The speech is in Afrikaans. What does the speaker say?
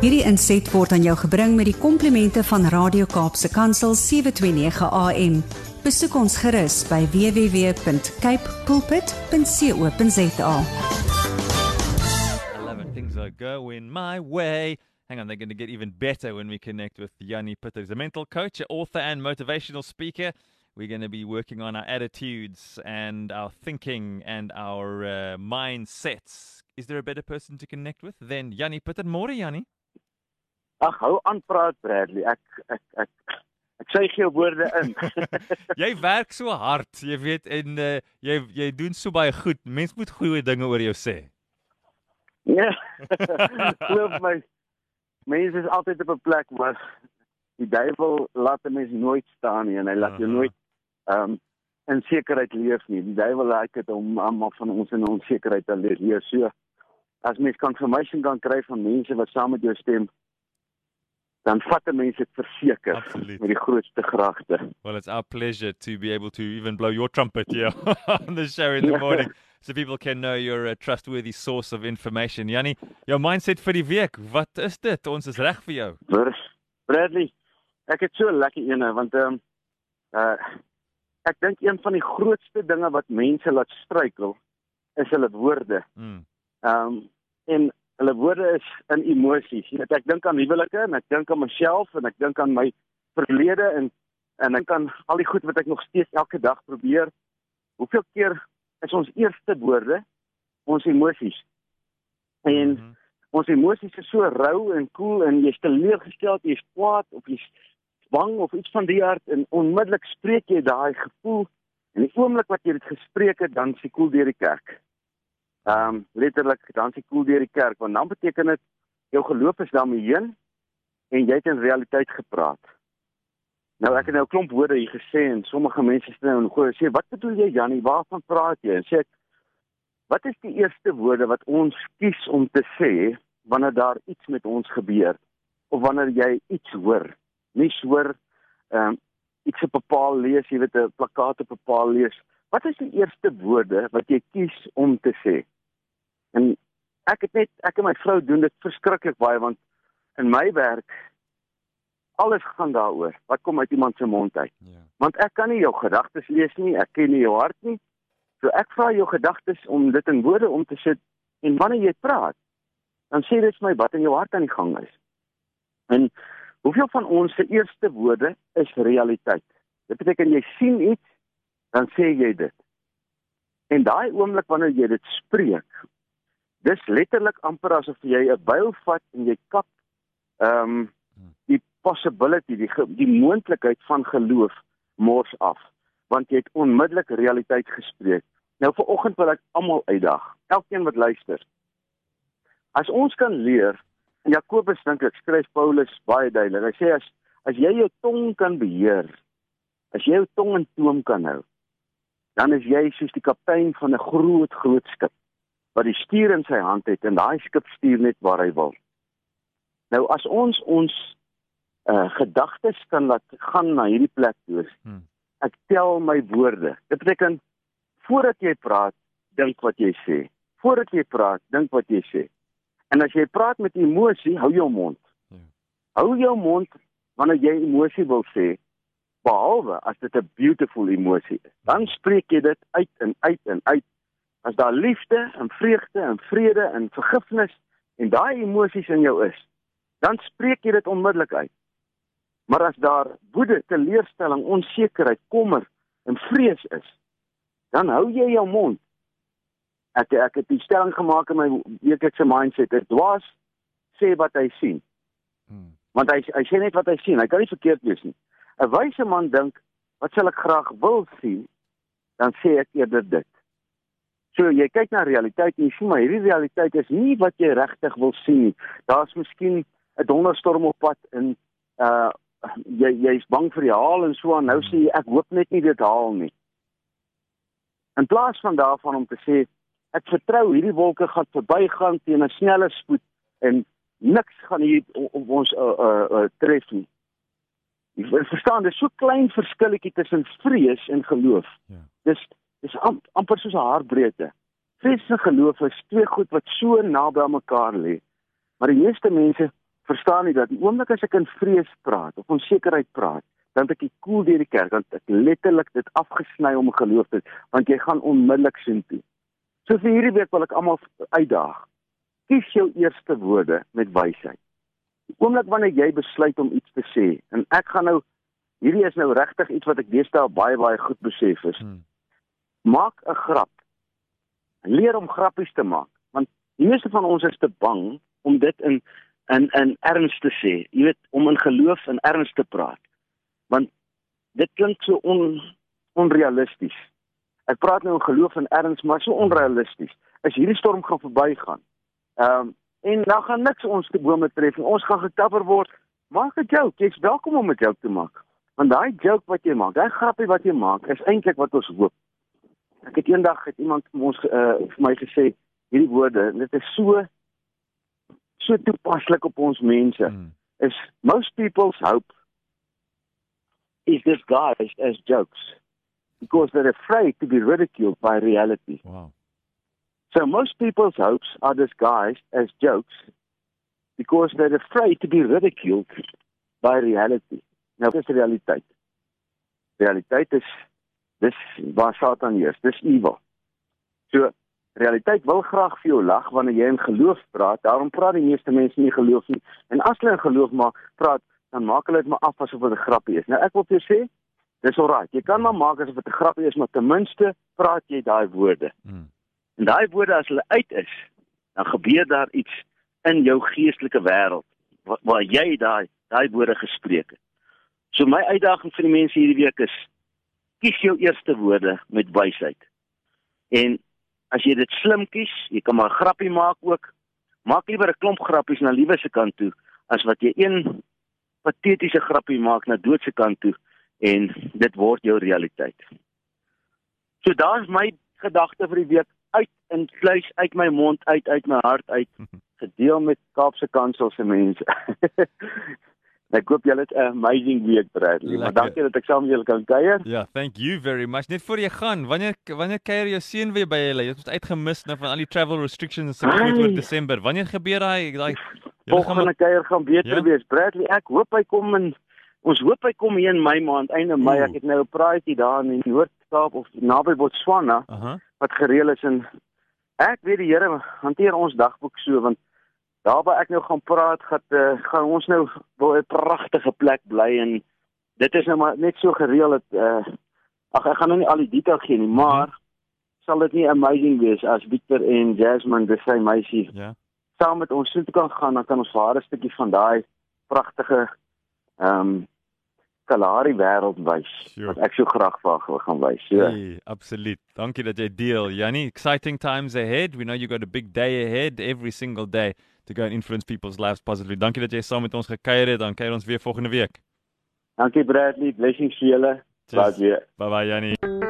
Hierdie inset word aan jou gebring met die komplimente van Radio Kaapse Kansel 729 AM. Besoek ons gerus by www.cape pulpit.co.za. I love it. Things are going my way. Hang on, they're going to get even better when we connect with Yanni Pitter. He's a mental coach, author, and motivational speaker. We're going to be working on our attitudes and our thinking and our uh, mindsets. Is there a better person to connect with than Yanni Pitter? More, Yanni. Ag, hou aan praat Bradley. Ek ek ek ek sê gee jou woorde in. jy werk so hard, jy weet en uh, jy jy doen so baie goed. Mense moet goeie dinge oor jou sê. Ja. Glo my. Mense is altyd op 'n plek waar die duiwel laat 'n mens nooit staan nie en hy laat jou Aha. nooit ehm um, in sekerheid leef nie. Die duiwel like dit om almal van ons in onsekerheid te leef. leef. So as mens confirmation kan kry van mense wat saam met jou stem, dan vat 'n mens dit verseker Absoluut. met die grootste gragte. Well, it's our pleasure to be able to even blow your trumpet here on the show in the morning so people can know you're a trustworthy source of information. Yanni, jou mindset vir die week, wat is dit? Ons is reg vir jou. Br- Bradley, ek het so 'n lekker ene want ehm um, uh ek dink een van die grootste dinge wat mense laat struikel is hulle woorde. Mm. Ehm um, en hulle woorde is in emosies. Jy weet ek dink aan huwelike en ek dink aan myself en ek dink aan my verlede en en ek kan al die goed wat ek nog steeds elke dag probeer. Hoeveel keer is ons eerste woorde ons emosies? En Mhm. ons emosies is so rou en koel en jy's teleurgesteld, jy's kwaad of jy's bang of iets van die aard en onmiddellik spreek jy daai gevoel en die oomblik wat jy dit gespreek het, dan s'ie koel deur die kerk. Ehm um, letterlik dan s'ie koel deur die kerk want dan beteken dit jou geloof is daarmee heen en jy het in realiteit gepraat. Nou ek het nou 'n klomp woorde hier gesê en sommige mense sê nou goeie sê wat bedoel jy Jannie waarvan praat jy en sê ek Wat is die eerste woorde wat ons kies om te sê wanneer daar iets met ons gebeur of wanneer jy iets hoor? Nie hoor ehm um, iets op 'n paal lees, jy weet 'n plakkaat op 'n paal lees. Wat is die eerste woorde wat jy kies om te sê? En ek het net ek en my vrou doen dit verskriklik baie want in my werk alles gaan daaroor. Wat kom uit iemand se mond uit? Ja. Want ek kan nie jou gedagtes lees nie, ek ken nie jou hart nie. So ek vra jou gedagtes om dit in woorde om te sit en wanneer jy praat, dan sê dit vir my wat in jou hart aan die gang is. En hoeveel van ons se eerste woorde is realiteit? Dit beteken jy sien iets, dan sê jy dit. En daai oomblik wanneer jy dit spreek, dis letterlik amper asof jy 'n byl vat en jy kap ehm um, die possibility, die die moontlikheid van geloof mors af, want jy het onmiddellik realiteit gespreek. Nou vir oggend wil ek almal uitdag, elkeen wat luister. As ons kan leer, Jakobus dink ek skryf Paulus baie duidelik. Hy sê as as jy jou tong kan beheer, as jy jou tong in toom kan hou, dan is jy soos die kaptein van 'n groot groot skip wat die stuur in sy hand het en daai skip stuur net waar hy wil. Nou as ons ons uh gedagtes kan laat gaan na hierdie plek toe. Hmm. Ek tel my woorde. Dit beteken voordat jy praat, dink wat jy sê. Voordat jy praat, dink wat jy sê. En as jy praat met emosie, hou jou mond. Ja. Hou jou mond wanneer jy emosie wil sê, behalwe as dit 'n beautiful emosie is. Dan spreek jy dit uit en uit en uit. As daar liefde en vreugde en vrede en vergifnis en daai emosies in jou is, dan spreek jy dit onmiddellik uit. Maar as daar woede, teleurstelling, onsekerheid, kommer en vrees is, dan hou jy jou mond. Ek ek het die stelling gemaak in my weeklikse mindset, dit dwaas sê wat hy sien. Mm. Want hy hy sê net wat hy sien, hy kan nie verkeerd wees nie. 'n Wyse man dink, wat sal ek graag wil sien? Dan sê ek eerder dit. So jy kyk na realiteit en jy sien maar hierdie realiteit is nie wat jy regtig wil sien. Daar's miskien 'n donderstorm op pad en uh jy jy's bang vir die haal en so aan. Nou sê jy ek hoop net nie dit haal nie. In plaas van daarvan om te sê ek vertrou hierdie wolke gaan verbygaan teen 'n snelle spoed en niks gaan hier op ons uh, uh, uh, tref nie. Verstaan, dis so klein verskilletjie tussen vrees en geloof. Ja. Dis dis am, amper soos 'n haarbreedte. Vrees en geloof is twee goed wat so naby aan mekaar lê. Maar die meeste mense verstaan nie dat die oomblik as ek in vrees praat of onsekerheid praat, dan het ek die koel deur die kerk, dan ek letterlik dit afgesny om geloof te want jy gaan onmiddellik sien toe. So vir hierdie week wil ek almal uitdaag. Kies jou eerste woorde met wysheid. Die oomblik wanneer jy besluit om iets te sê en ek gaan nou hierdie is nou regtig iets wat ek deesdae baie baie goed besef is. Hmm. Maak 'n grap. Leer om grappies te maak want die meeste van ons is te bang om dit in in in erns te sê. Jy weet, om in geloof en erns te praat. Want dit klink so on onrealisties. Ek praat nou in geloof en erns, maar so onrealisties. As hierdie storm gaan verbygaan. Ehm um, en dan gaan niks ons te bome tref en ons gaan gekapper word. Maak 'n joke. Jy's welkom om 'n joke te maak. Want daai joke wat jy maak, daai grappie wat jy maak, is eintlik wat ons hoop. Ek het eendag het iemand ons uh, vir my gesê hierdie woorde, dit is so so toepaslik op ons mense mm. is most people's hope is disguised as jokes because they're afraid to be ridiculed by reality. Wow. So most people's hopes are disguised as jokes because they're afraid to be ridiculed by reality. Nou dis realiteit. Realiteit is dis waar Satan heers, dis evil. So realiteit wil graag vir jou lag wanneer jy in geloof praat. Daarom praat die meeste mense nie geloof nie. En as hulle in geloof maar praat, dan maak hulle dit maar af asof dit 'n grappie is. Nou ek wil vir jou sê, dis alraai. Jy kan maar maak asof dit 'n grappie is, maar ten minste praat jy daai woorde. Hmm. En daai woorde as hulle uit is, dan gebeur daar iets in jou geestelike wêreld waar, waar jy daai daai woorde gespreek het. So my uitdaging vir die mense hierdie week is kies jou eerste woorde met wysheid. En as jy dit slim kies, jy kan maar 'n grappie maak ook. Maak liewer 'n klomp grappies na liewe se kant toe as wat jy een patetiese grappie maak na dood se kant toe en dit word jou realiteit. So daar's my gedagte vir die week uit in vleis uit my mond uit uit my hart uit gedeel met Kaapse Kansel se mense. Ek hoop julle het 'n amazing week Bradley. Maar dankie dat ek saam met julle kan kuier. Ja, thank you very much. Net voor jy gaan, wanneer wanneer kuier jou seun weer by julle? Jy het ons uitgemis nou van al die travel restrictions se groot oor Desember. Wanneer gebeur daai daai volgende kuier gaan beter? Ja? wees Bradley? Ek hoop hy kom in ons hoop hy kom hier in Mei maand, einde Mei. Ek het nou 'n praatjie daar in die Noord-Kaap of naby Botswana uh -huh. Wat gereël is en ek weet die Here hanteer ons dagboek so want daar waar ek nou gaan praat gaan uh, gaan ons nou op 'n pragtige plek bly en dit is nou maar net so gereël dat uh, ag ek gaan nou nie al die detail gee nie maar -hmm. sal dit nie amazing wees as Victor en Jasmine dis sy meisie ja saam met ons toe kan gaan dan kan ons vir haar 'n stukkie van daai pragtige ehm um, Kalahari wêreld wys wat ek so graag vir wil gaan wys. So. Hey, absoluut. Dankie dat jy deel. Jannie, exciting times ahead. We know you got a big day ahead every single day to go and influence people's lives positively. Dankie dat jy saam met ons gekuier het. Dan kuier ons weer volgende week. Dankie Bradley. Blessings vir julle. Bye bye Jannie.